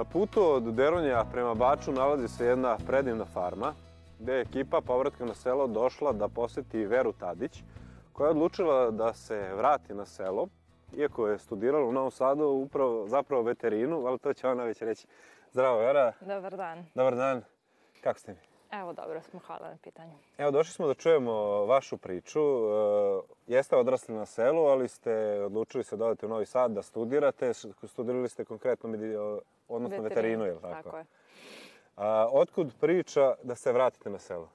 Na putu od Deronja prema Baču nalazi se jedna predivna farma, gde je ekipa povratka na selo došla da poseti Veru Tadić, koja je odlučila da se vrati na selo, iako je studirala u Novom Sadu upravo, zapravo veterinu, ali to će ona već reći. Zdravo, Vera. Dobar dan. Dobar dan. Kako ste mi? Evo, dobro smo, hvala na pitanju. Evo, došli smo da čujemo vašu priču. E, jeste odrasli na selu, ali ste odlučili se da odete u Novi Sad da studirate. Studirali ste konkretno, medi, odnosno veterinu, je li tako? Tako je. A, otkud priča da se vratite na selo?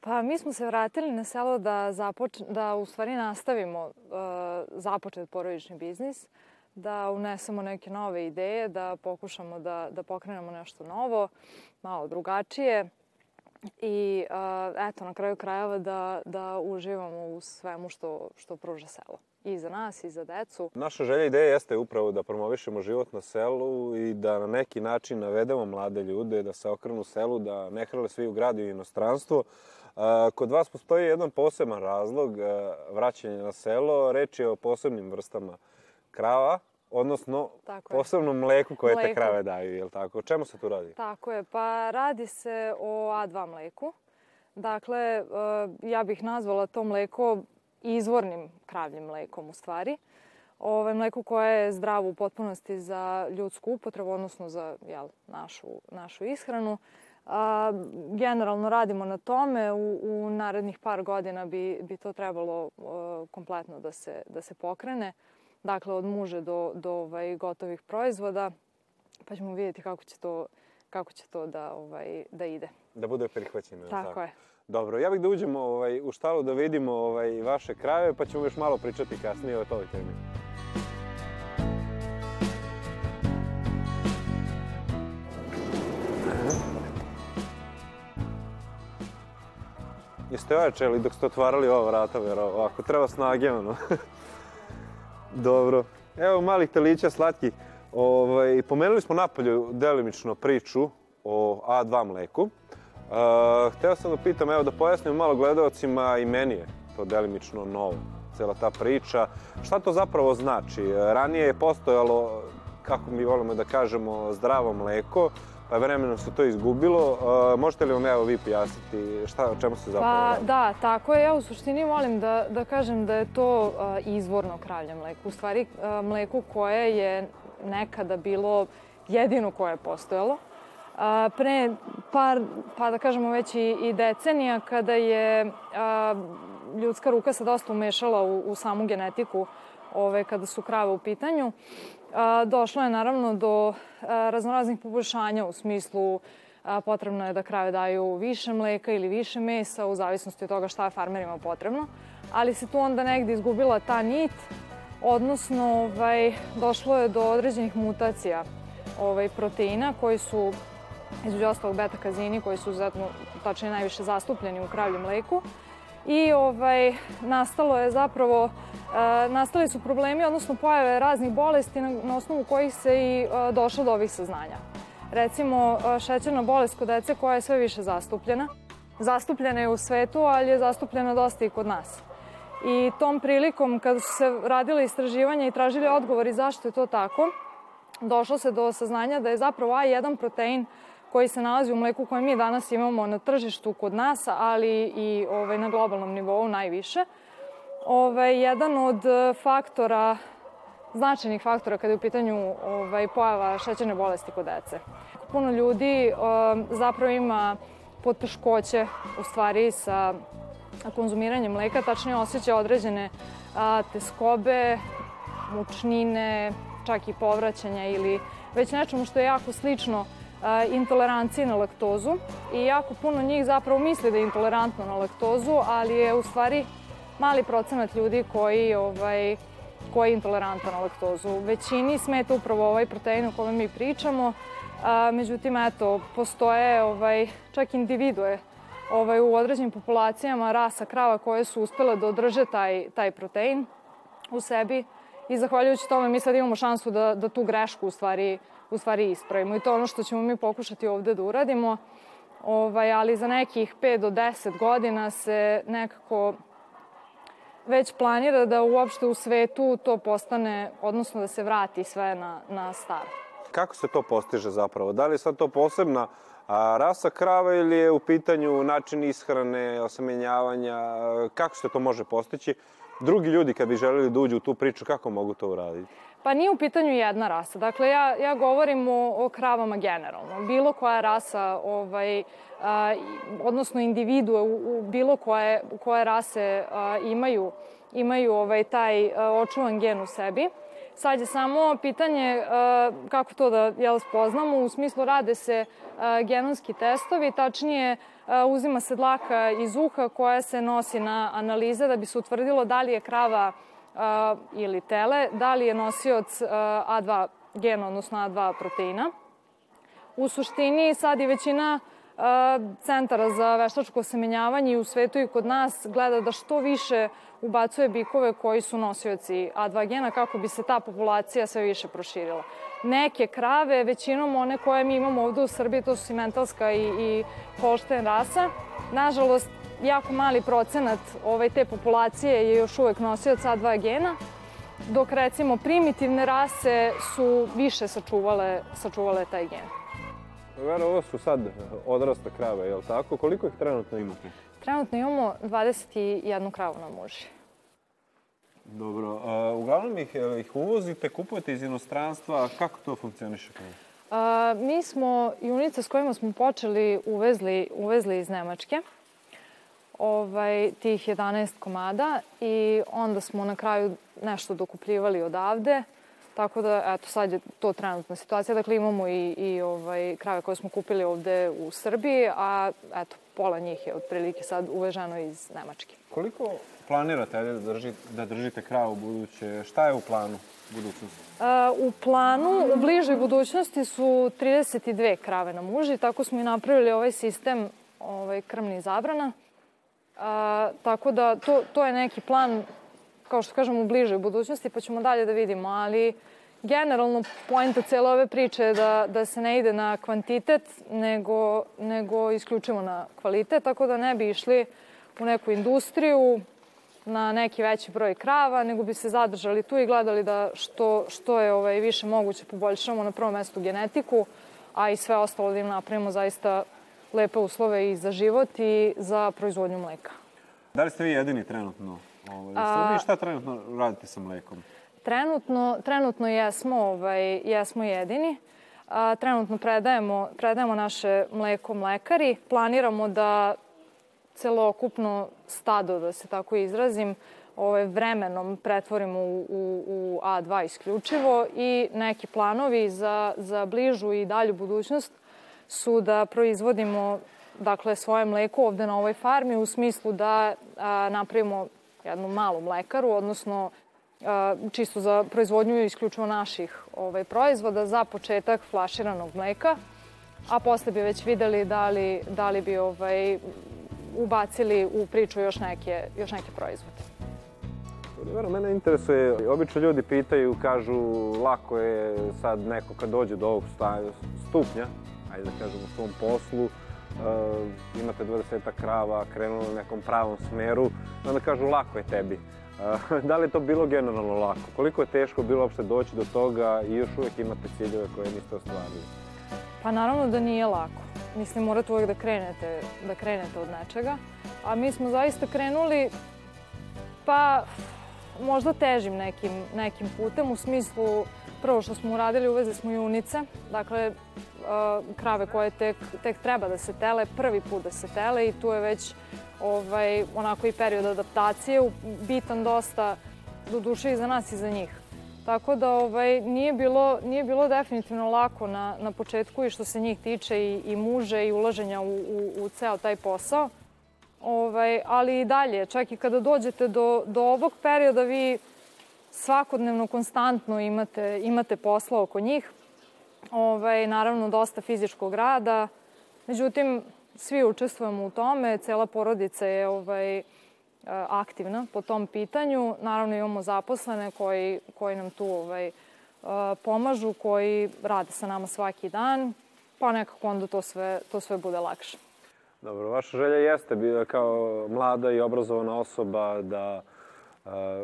Pa mi smo se vratili na selo da, započ, da u stvari nastavimo uh, započet porodični biznis, da unesemo neke nove ideje, da pokušamo da, da pokrenemo nešto novo, malo drugačije i uh, eto, na kraju krajeva da, da uživamo u svemu što, što pruža selo. I za nas, i za decu. Naša želja i ideja jeste upravo da promovišemo život na selu i da na neki način navedemo mlade ljude da se okrenu selu, da ne hrle svi u gradu i inostranstvo. Kod vas postoji jedan poseban razlog vraćanja na selo. Reč je o posebnim vrstama krava, odnosno tako posebnom mleku koje mleku. te krave daju, je li tako? O čemu se tu radi? Tako je, pa radi se o A2 mleku. Dakle, ja bih nazvala to mleko izvornim kravljim mlekom u stvari. Ove, mleko koje je zdravo u potpunosti za ljudsku upotrebu, odnosno za jel, našu, našu ishranu. A, generalno radimo na tome, u, u narednih par godina bi, bi to trebalo a, kompletno da se, da se pokrene. Dakle, od muže do, do ovaj, gotovih proizvoda, pa ćemo vidjeti kako će to, kako će to da, ovaj, da ide. Da bude prihvaćeno. Tako, tako je. Dobro, ja bih da uđemo ovaj, u štalu da vidimo ovaj, vaše krave, pa ćemo još malo pričati kasnije o toj temi. Jeste ojačali dok ste otvarali ova vrata, vero, ovako, treba snage, ono. Dobro. Evo malih telića slatkih. Ovaj, pomenuli smo napolju delimično priču o A2 mleku. Uh, hteo sam da pitam, evo da pojasnim malo gledalcima i meni je to delimično novo, cela ta priča. Šta to zapravo znači? Ranije je postojalo, kako mi volimo da kažemo, zdravo mleko, vremenom se to izgubilo. Uh, možete li vam evo vi pojasniti šta, o čemu se zapravo pa, radi? Da, tako je. Ja u suštini volim da, da kažem da je to uh, izvorno kravlje mleko. U stvari uh, mleko koje je nekada bilo jedino koje je postojalo a, pre par, pa da kažemo već i, i decenija, kada je a, ljudska ruka se dosta umešala u, u samu genetiku ove, kada su krave u pitanju, došlo je naravno do raznoraznih poboljšanja u smislu potrebno je da krave daju više mleka ili više mesa u zavisnosti od toga šta je farmerima potrebno, ali se tu onda negde izgubila ta nit, odnosno ovaj, došlo je do određenih mutacija ovaj, proteina koji su između ostalog beta kazini koji su izuzetno, tačnije najviše zastupljeni u kravljem mleku. I ovaj, nastalo je zapravo, e, nastali su problemi, odnosno pojave raznih bolesti na, na osnovu kojih se i e, došlo do ovih saznanja. Recimo, e, šećerna bolest kod dece koja je sve više zastupljena. Zastupljena je u svetu, ali je zastupljena dosta i kod nas. I tom prilikom, kada su se radile istraživanja i tražili odgovori zašto je to tako, došlo se do saznanja da je zapravo A1 protein koji se nalazi u mleku koje mi danas imamo na tržištu kod nas, ali i ovaj, na globalnom nivou najviše. Ovaj, jedan od faktora, značajnih faktora kada je u pitanju ovaj, pojava šećerne bolesti kod dece. Puno ljudi um, zapravo ima poteškoće u stvari sa konzumiranjem mleka, tačnije osjeća određene a, teskobe, mučnine, čak i povraćanja ili već nečemu što je jako slično intoleranciji na laktozu i jako puno njih zapravo misli da je intolerantno na laktozu, ali je u stvari mali procenat ljudi koji, ovaj, koji je intolerantan na laktozu. Većini smeta upravo ovaj protein o kome mi pričamo, a, međutim, eto, postoje ovaj, čak individue ovaj, u određenim populacijama rasa krava koje su uspele da održe taj, taj protein u sebi i zahvaljujući tome mi sad imamo šansu da, da tu grešku u stvari u stvari ispravimo. I to je ono što ćemo mi pokušati ovde da uradimo. Ovaj, ali za nekih 5 do 10 godina se nekako već planira da uopšte u svetu to postane, odnosno da se vrati sve na, na staro. kako se to postiže zapravo? Da li je sad to posebna a, rasa krava ili je u pitanju način ishrane, osemenjavanja, kako se to može postići? Drugi ljudi kad bi želeli da uđu u tu priču, kako mogu to uraditi? Pa nije u pitanju jedna rasa. Dakle, ja, ja govorim o, o kravama generalno. Bilo koja rasa, ovaj, a, odnosno individue u, u bilo koje, koje rase a, imaju, imaju ovaj, taj a, očuvan gen u sebi. Sad je samo pitanje uh, kako to da jel, spoznamo. U smislu rade se uh, genonski testovi, tačnije uh, uzima se dlaka iz uha koja se nosi na analize da bi se utvrdilo da li je krava ili tele, da li je nosioc A2 gena, odnosno A2 proteina. U suštini sad je većina centara za veštačko semenjavanje i u svetu i kod nas gleda da što više ubacuje bikove koji su nosioci A2 gena kako bi se ta populacija sve više proširila. Neke krave, većinom one koje mi imamo ovde u Srbiji, to su simentalska i, i holštajn rasa, nažalost, jako mali procenat ovaj, te populacije je još uvek nosioc A2 gena, dok recimo primitivne rase su više sačuvale, sačuvale taj gen. Vera, ovo su sad odrasle krave, je li tako? Koliko ih trenutno imate? Trenutno imamo 21 kravu na muži. Dobro. A, uglavnom ih, ih uvozite, kupujete iz inostranstva. Kako to funkcioniše? A, mi smo junice s kojima smo počeli uvezli, uvezli iz Nemačke ovaj, tih 11 komada i onda smo na kraju nešto dokupljivali odavde. Tako da, eto, sad je to trenutna situacija. Dakle, imamo i, i ovaj, krave koje smo kupili ovde u Srbiji, a eto, pola njih je otprilike sad uveženo iz Nemačke. Koliko planirate da, držite, da držite kravu buduće? Šta je u planu budućnosti? Uh, u planu, u bližoj budućnosti su 32 krave na muži, tako smo i napravili ovaj sistem ovaj, krmnih zabrana. A, tako da to, to je neki plan, kao što kažem, u bližoj budućnosti, pa ćemo dalje da vidimo, ali generalno poenta cele ove priče je da, da se ne ide na kvantitet, nego, nego isključivo na kvalitet, tako da ne bi išli u neku industriju, na neki veći broj krava, nego bi se zadržali tu i gledali da što, što je ovaj, više moguće poboljšamo na prvom mestu genetiku, a i sve ostalo da im napravimo zaista lepe uslove i za život i za proizvodnju mleka. Da li ste vi jedini trenutno ovaj, Srbiji? Šta trenutno radite sa mlekom? Trenutno, trenutno jesmo, ovaj, jesmo jedini. A, trenutno predajemo, predajemo naše mleko mlekari. Planiramo da celokupno stado, da se tako izrazim, ovaj, vremenom pretvorimo u, u, u A2 isključivo i neki planovi za, za bližu i dalju budućnost su da proizvodimo dakle, svoje mleko ovde na ovoj farmi u smislu da a, napravimo jednu malu mlekaru, odnosno a, čisto za proizvodnju isključivo naših ovaj, proizvoda za početak flaširanog mleka, a posle bi već videli da li, da li bi ovaj, ubacili u priču još neke, još neke proizvode. Vera, mene interesuje, obično ljudi pitaju, kažu lako je sad neko kad dođe do ovog stupnja, ajde da kažemo, u svom poslu, imate 20 krava, krenuli u nekom pravom smeru, onda kažu lako je tebi. Uh, da li je to bilo generalno lako? Koliko je teško bilo uopšte doći do toga i još uvek imate ciljeve koje niste ostvarili? Pa naravno da nije lako. Mislim, morate uvek da krenete, da krenete od nečega. A mi smo zaista krenuli, pa možda težim nekim, nekim putem, u smislu prvo što smo uradili, uvezli smo junice, dakle krave koje tek, tek treba da se tele, prvi put da se tele i tu je već ovaj, onako i period adaptacije, bitan dosta, do duše i za nas i za njih. Tako da ovaj, nije, bilo, nije bilo definitivno lako na, na početku i što se njih tiče i, i muže i ulaženja u, u, u ceo taj posao. Ovaj, ali i dalje, čak i kada dođete do, do ovog perioda, vi svakodnevno, konstantno imate, imate posla oko njih. Ovaj, naravno, dosta fizičkog rada. Međutim, svi učestvujemo u tome, cela porodica je ovaj, aktivna po tom pitanju. Naravno, imamo zaposlene koji, koji nam tu ovaj, pomažu, koji rade sa nama svaki dan, pa nekako onda to sve, to sve bude lakše. Dobro, vaša želja jeste kao mlada i obrazovana osoba da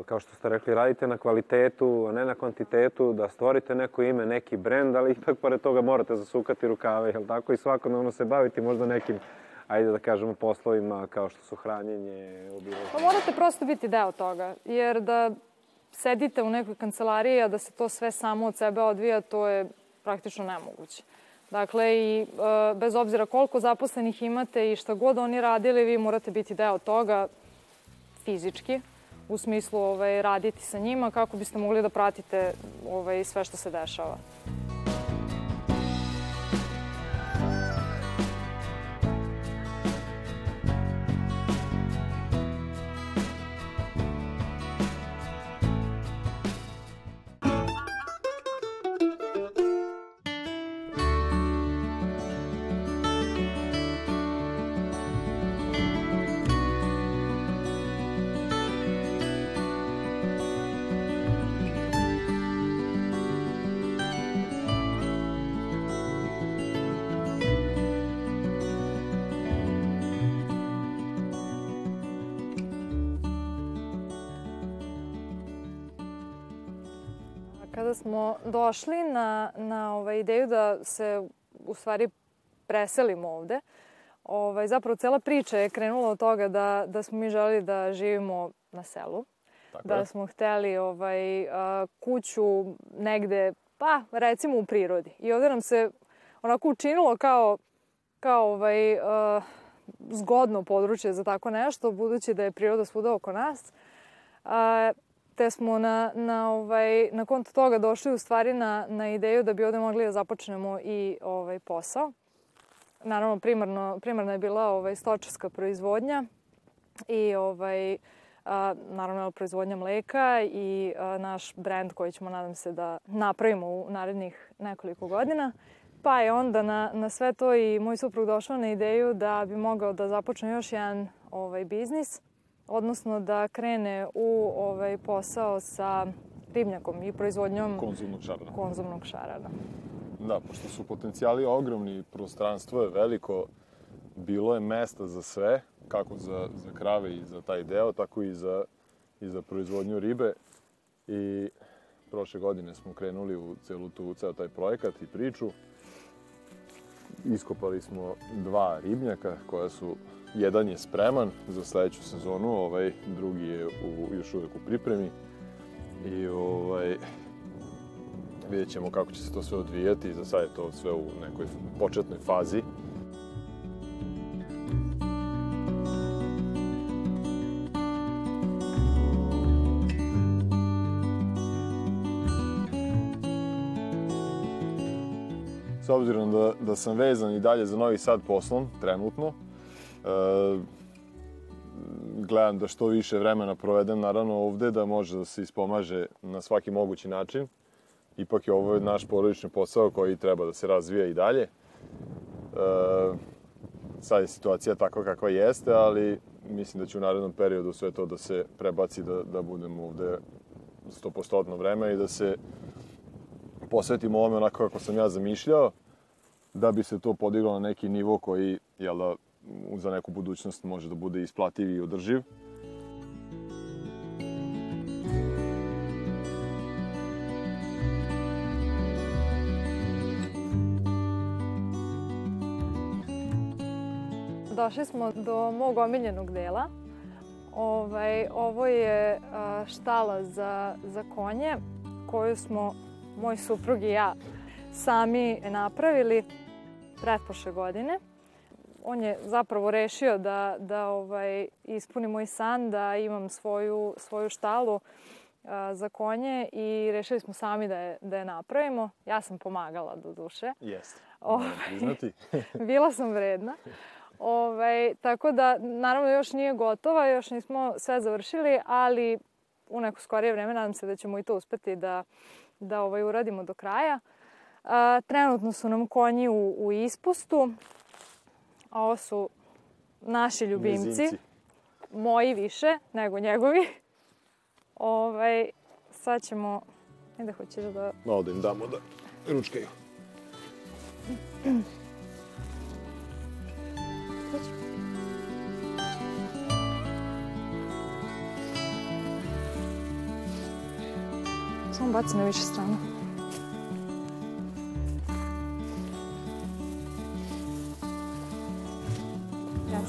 kao što ste rekli, radite na kvalitetu, a ne na kvantitetu, da stvorite neko ime, neki brend, ali ipak pored toga morate zasukati rukave, jel tako? I svakodnevno se baviti možda nekim ajde da kažemo, poslovima kao što su hranjenje, obilaženje. Pa morate prosto biti deo toga, jer da sedite u nekoj kancelariji, a da se to sve samo od sebe odvija, to je praktično nemoguće. Dakle, i e, bez obzira koliko zaposlenih imate i šta god oni radili, vi morate biti deo toga fizički, u smislu ovaj, raditi sa njima kako biste mogli da pratite ovaj, sve što se dešava. Kada smo došli na, na ovaj, ideju da se u stvari preselimo ovde, ovaj, zapravo cela priča je krenula od toga da, da smo mi želeli da živimo na selu. Tako da je. smo hteli ovaj, kuću negde, pa recimo u prirodi. I ovde nam se onako učinilo kao, kao ovaj, zgodno područje za tako nešto, budući da je priroda svuda oko nas te smo na, na, ovaj, na konto toga došli u stvari na, na ideju da bi ovde mogli da započnemo i ovaj, posao. Naravno, primarno, primarno je bila ovaj, stočarska proizvodnja i ovaj, a, naravno proizvodnja mleka i a, naš brend koji ćemo, nadam se, da napravimo u narednih nekoliko godina. Pa je onda na, na sve to i moj suprug došao na ideju da bi mogao da započne još jedan ovaj, biznis odnosno da krene u ovaj posao sa ribnjakom i proizvodnjom konzumnog šarana. Konzumnog šarana. Da, pošto su potencijali ogromni, prostranstvo je veliko, bilo je mesta za sve, kako za, za krave i za taj deo, tako i za, i za proizvodnju ribe. I prošle godine smo krenuli u celu tu, ceo taj projekat i priču. Iskopali smo dva ribnjaka koja su Jedan je spreman za sledeću sezonu, ovaj drugi je u, još uvek u pripremi. I ovaj, vidjet ćemo kako će se to sve odvijati. Za sad je to sve u nekoj početnoj fazi. S obzirom da, da sam vezan i dalje za Novi Sad poslom, trenutno, gledam da što više vremena provedem naravno ovde, da može da se ispomaže na svaki mogući način. Ipak je ovo naš porodični posao koji treba da se razvija i dalje. E, sad je situacija takva kakva jeste, ali mislim da će u narednom periodu sve to da se prebaci, da, da budemo ovde 100% vreme i da se posvetimo ovome onako kako sam ja zamišljao, da bi se to podiglo na neki nivo koji, jel da, za neku budućnost može da bude isplativ i održiv. Došli smo do mog omiljenog dela. Ovaj, ovo je štala za, za konje koju smo, moj suprug i ja, sami napravili pretpoše godine on je zapravo rešio da, da ovaj, ispuni moj san, da imam svoju, svoju štalu a, za konje i rešili smo sami da je, da je napravimo. Ja sam pomagala do duše. Jeste, moram priznati. bila sam vredna. Ovaj, tako da, naravno, još nije gotova, još nismo sve završili, ali u neko skorije vreme nadam se da ćemo i to uspeti da, da ovaj, uradimo do kraja. A, trenutno su nam konji u, u ispustu. A ovo su naši ljubimci. Mizimci. Moji više nego njegovi. Ovaj, sad ćemo... Ajde, hoćeš da... Malo da im damo da ručkaju. Samo baci na više strana.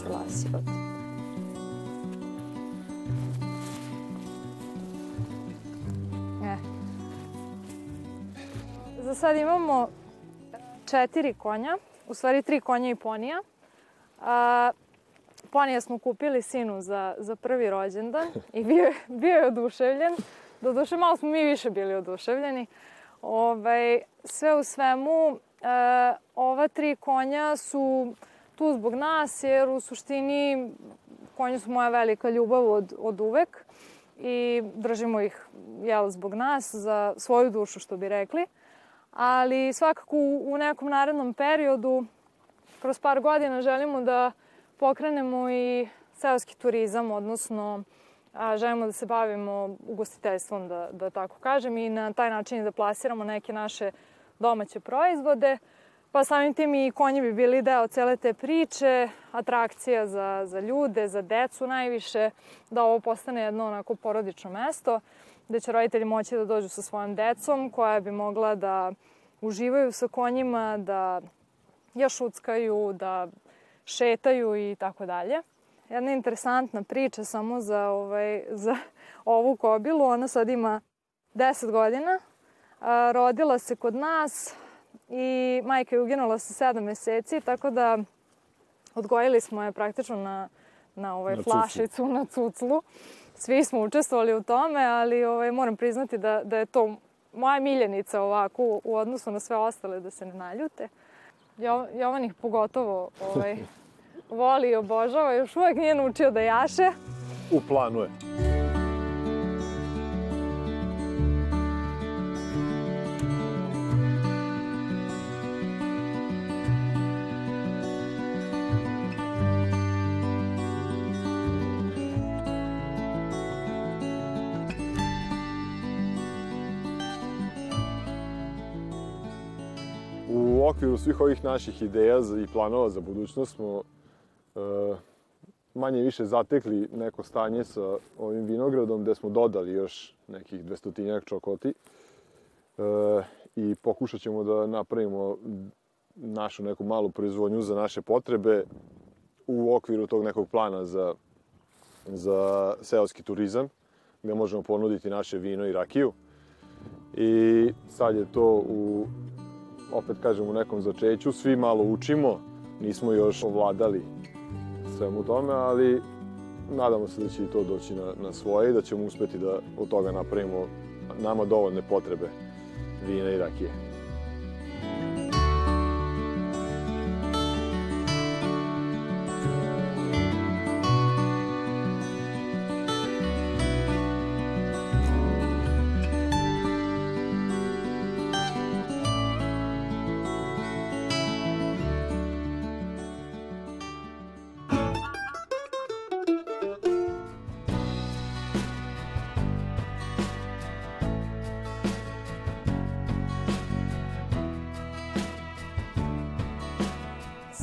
Lasirati. E. Za sad imamo četiri konja, u stvari tri konja i ponija. A, ponija smo kupili sinu za, za prvi rođendan i bio, bio je oduševljen. Doduše, malo smo mi više bili oduševljeni. Ovaj, sve u svemu, e, ova tri konja su tu zbog nas, jer u suštini konji su moja velika ljubav od, od uvek i držimo ih jel, zbog nas, za svoju dušu, što bi rekli. Ali svakako u, u nekom narednom periodu, kroz par godina, želimo da pokrenemo i seoski turizam, odnosno a, želimo da se bavimo ugostiteljstvom, da, da tako kažem, i na taj način da plasiramo neke naše domaće proizvode. Pa samim tim i konji bi bili deo cele te priče, atrakcija za, za ljude, za decu najviše, da ovo postane jedno onako porodično mesto, gde će roditelji moći da dođu sa svojom decom, koja bi mogla da uživaju sa konjima, da jašuckaju, da šetaju i tako dalje. Jedna interesantna priča samo za, ovaj, za ovu kobilu. Ona sad ima 10 godina. Rodila se kod nas i majka je uginula sa 7 meseci, tako da odgojili smo je praktično na, na ovaj Na cuclu. flašicu, na cuclu. Svi smo učestvovali u tome, ali ovaj, moram priznati da, da je to moja miljenica ovako u, u odnosu na sve ostale, da se ne naljute. Jo, Jovan ih pogotovo ovaj, voli i obožava, još uvek nije naučio da jaše. U planu je. Okviru svih ovih naših ideja i planova za budućnost smo e, manje više zatekli neko stanje sa ovim vinogradom gde smo dodali još nekih dvestotinjak čokoti e, i pokušat ćemo da napravimo našu neku malu proizvodnju za naše potrebe u okviru tog nekog plana za, za seoski turizam gde možemo ponuditi naše vino i rakiju. I sad je to u, opet kažem, u nekom začeću. Svi malo učimo, nismo još ovladali svemu tome, ali nadamo se da će i to doći na, na svoje i da ćemo uspeti da od toga napravimo nama dovoljne potrebe vina i rakije.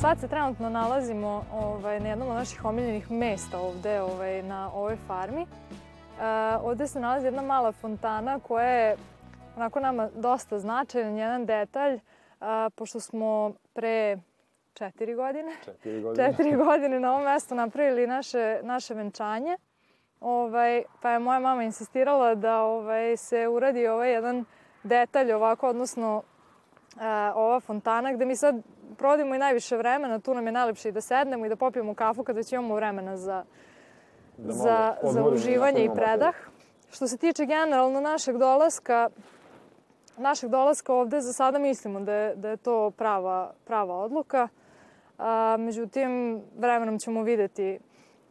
Sad se trenutno nalazimo ovaj, na jednom od naših omiljenih mesta ovde ovaj, na ovoj farmi. E, ovde se nalazi jedna mala fontana koja je onako nama dosta značajan, jedan detalj, a, pošto smo pre četiri godine, Četiri godine. četiri godine na ovom mestu napravili naše, naše venčanje. Ovaj, pa je moja mama insistirala da ovaj, se uradi ovaj jedan detalj ovako, odnosno a, ova fontana gde mi sad provodimo i najviše vremena, tu nam je najlepše i da sednemo i da popijemo kafu kad već imamo vremena za, Da za, za i uživanje i predah. Što se tiče generalno našeg dolaska, našeg dolaska ovde, za sada mislimo da je, da je to prava, prava odluka. A, međutim, vremenom ćemo videti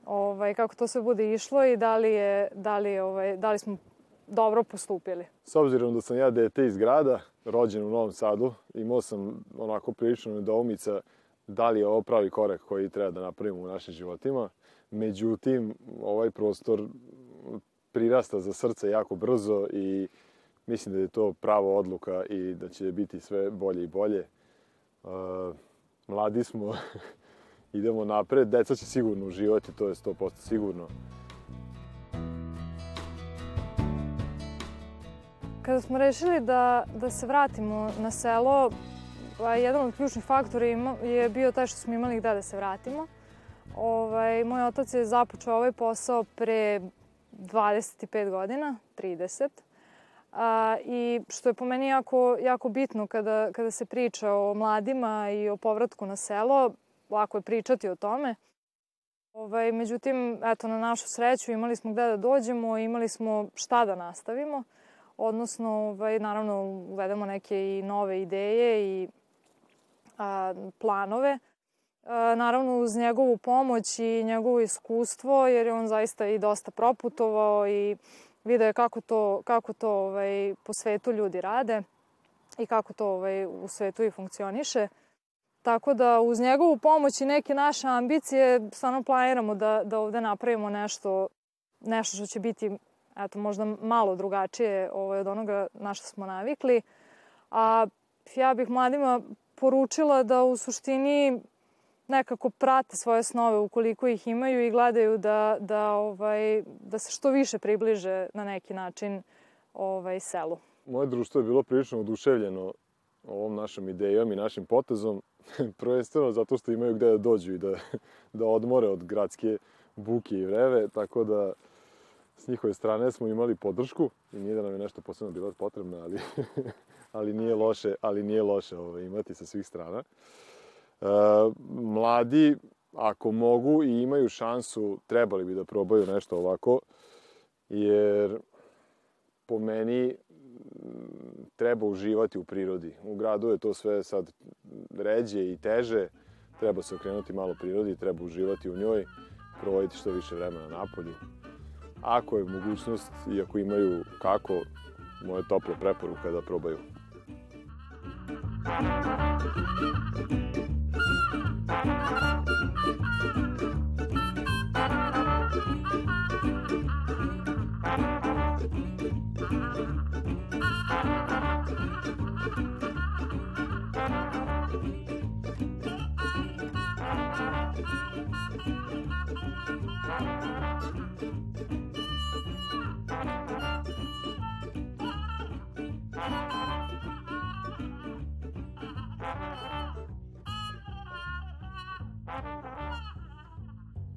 ovaj, kako to sve bude išlo i da li, je, da li, ovaj, da li smo dobro postupili. S obzirom da sam ja dete iz grada, rođen u Novom Sadu, imao sam onako prilično nedoumica da li je ovo pravi korak koji treba da napravimo u našim životima. Međutim, ovaj prostor prirasta za srce jako brzo i mislim da je to prava odluka i da će biti sve bolje i bolje. Uh, mladi smo, idemo napred, deca će sigurno uživati, to je 100% sigurno. Kada smo rešili da, da se vratimo na selo, jedan od ključnih faktora je bio taj što smo imali gde da se vratimo. Ovaj, moj otac je započeo ovaj posao pre 25 godina, 30. A, I što je po meni jako, jako bitno kada, kada se priča o mladima i o povratku na selo, lako je pričati o tome. Ovaj, međutim, eto, na našu sreću imali smo gde da dođemo, imali smo šta da nastavimo, odnosno, ovaj, naravno, uvedemo neke i nove ideje i a, planove. A, naravno, uz njegovu pomoć i njegovo iskustvo, jer je on zaista i dosta proputovao i video je kako to, kako to ovaj, po svetu ljudi rade i kako to ovaj, u svetu i funkcioniše. Tako da uz njegovu pomoć i neke naše ambicije stvarno planiramo da, da ovde napravimo nešto, nešto što će biti eto, možda malo drugačije ovaj, od onoga na što smo navikli. A ja bih mladima poručila da u suštini nekako prate svoje snove ukoliko ih imaju i gledaju da, da, ovaj, da se što više približe na neki način ovaj, selu. Moje društvo je bilo prilično oduševljeno ovom našom idejom i našim potezom, prvenstveno zato što imaju gde da dođu i da, da odmore od gradske buke i vreve, tako da s njihove strane smo imali podršku i nije da nam je nešto posebno bilo potrebno, ali, ali nije loše, ali nije loše ovaj, imati sa svih strana. E, mladi, ako mogu i imaju šansu, trebali bi da probaju nešto ovako, jer po meni treba uživati u prirodi. U gradu je to sve sad ređe i teže, treba se okrenuti malo prirodi, treba uživati u njoj, provoditi što više vremena na polju. Ako je mogućnost i ako imaju kako, moje tople preporuka da probaju. Thank you.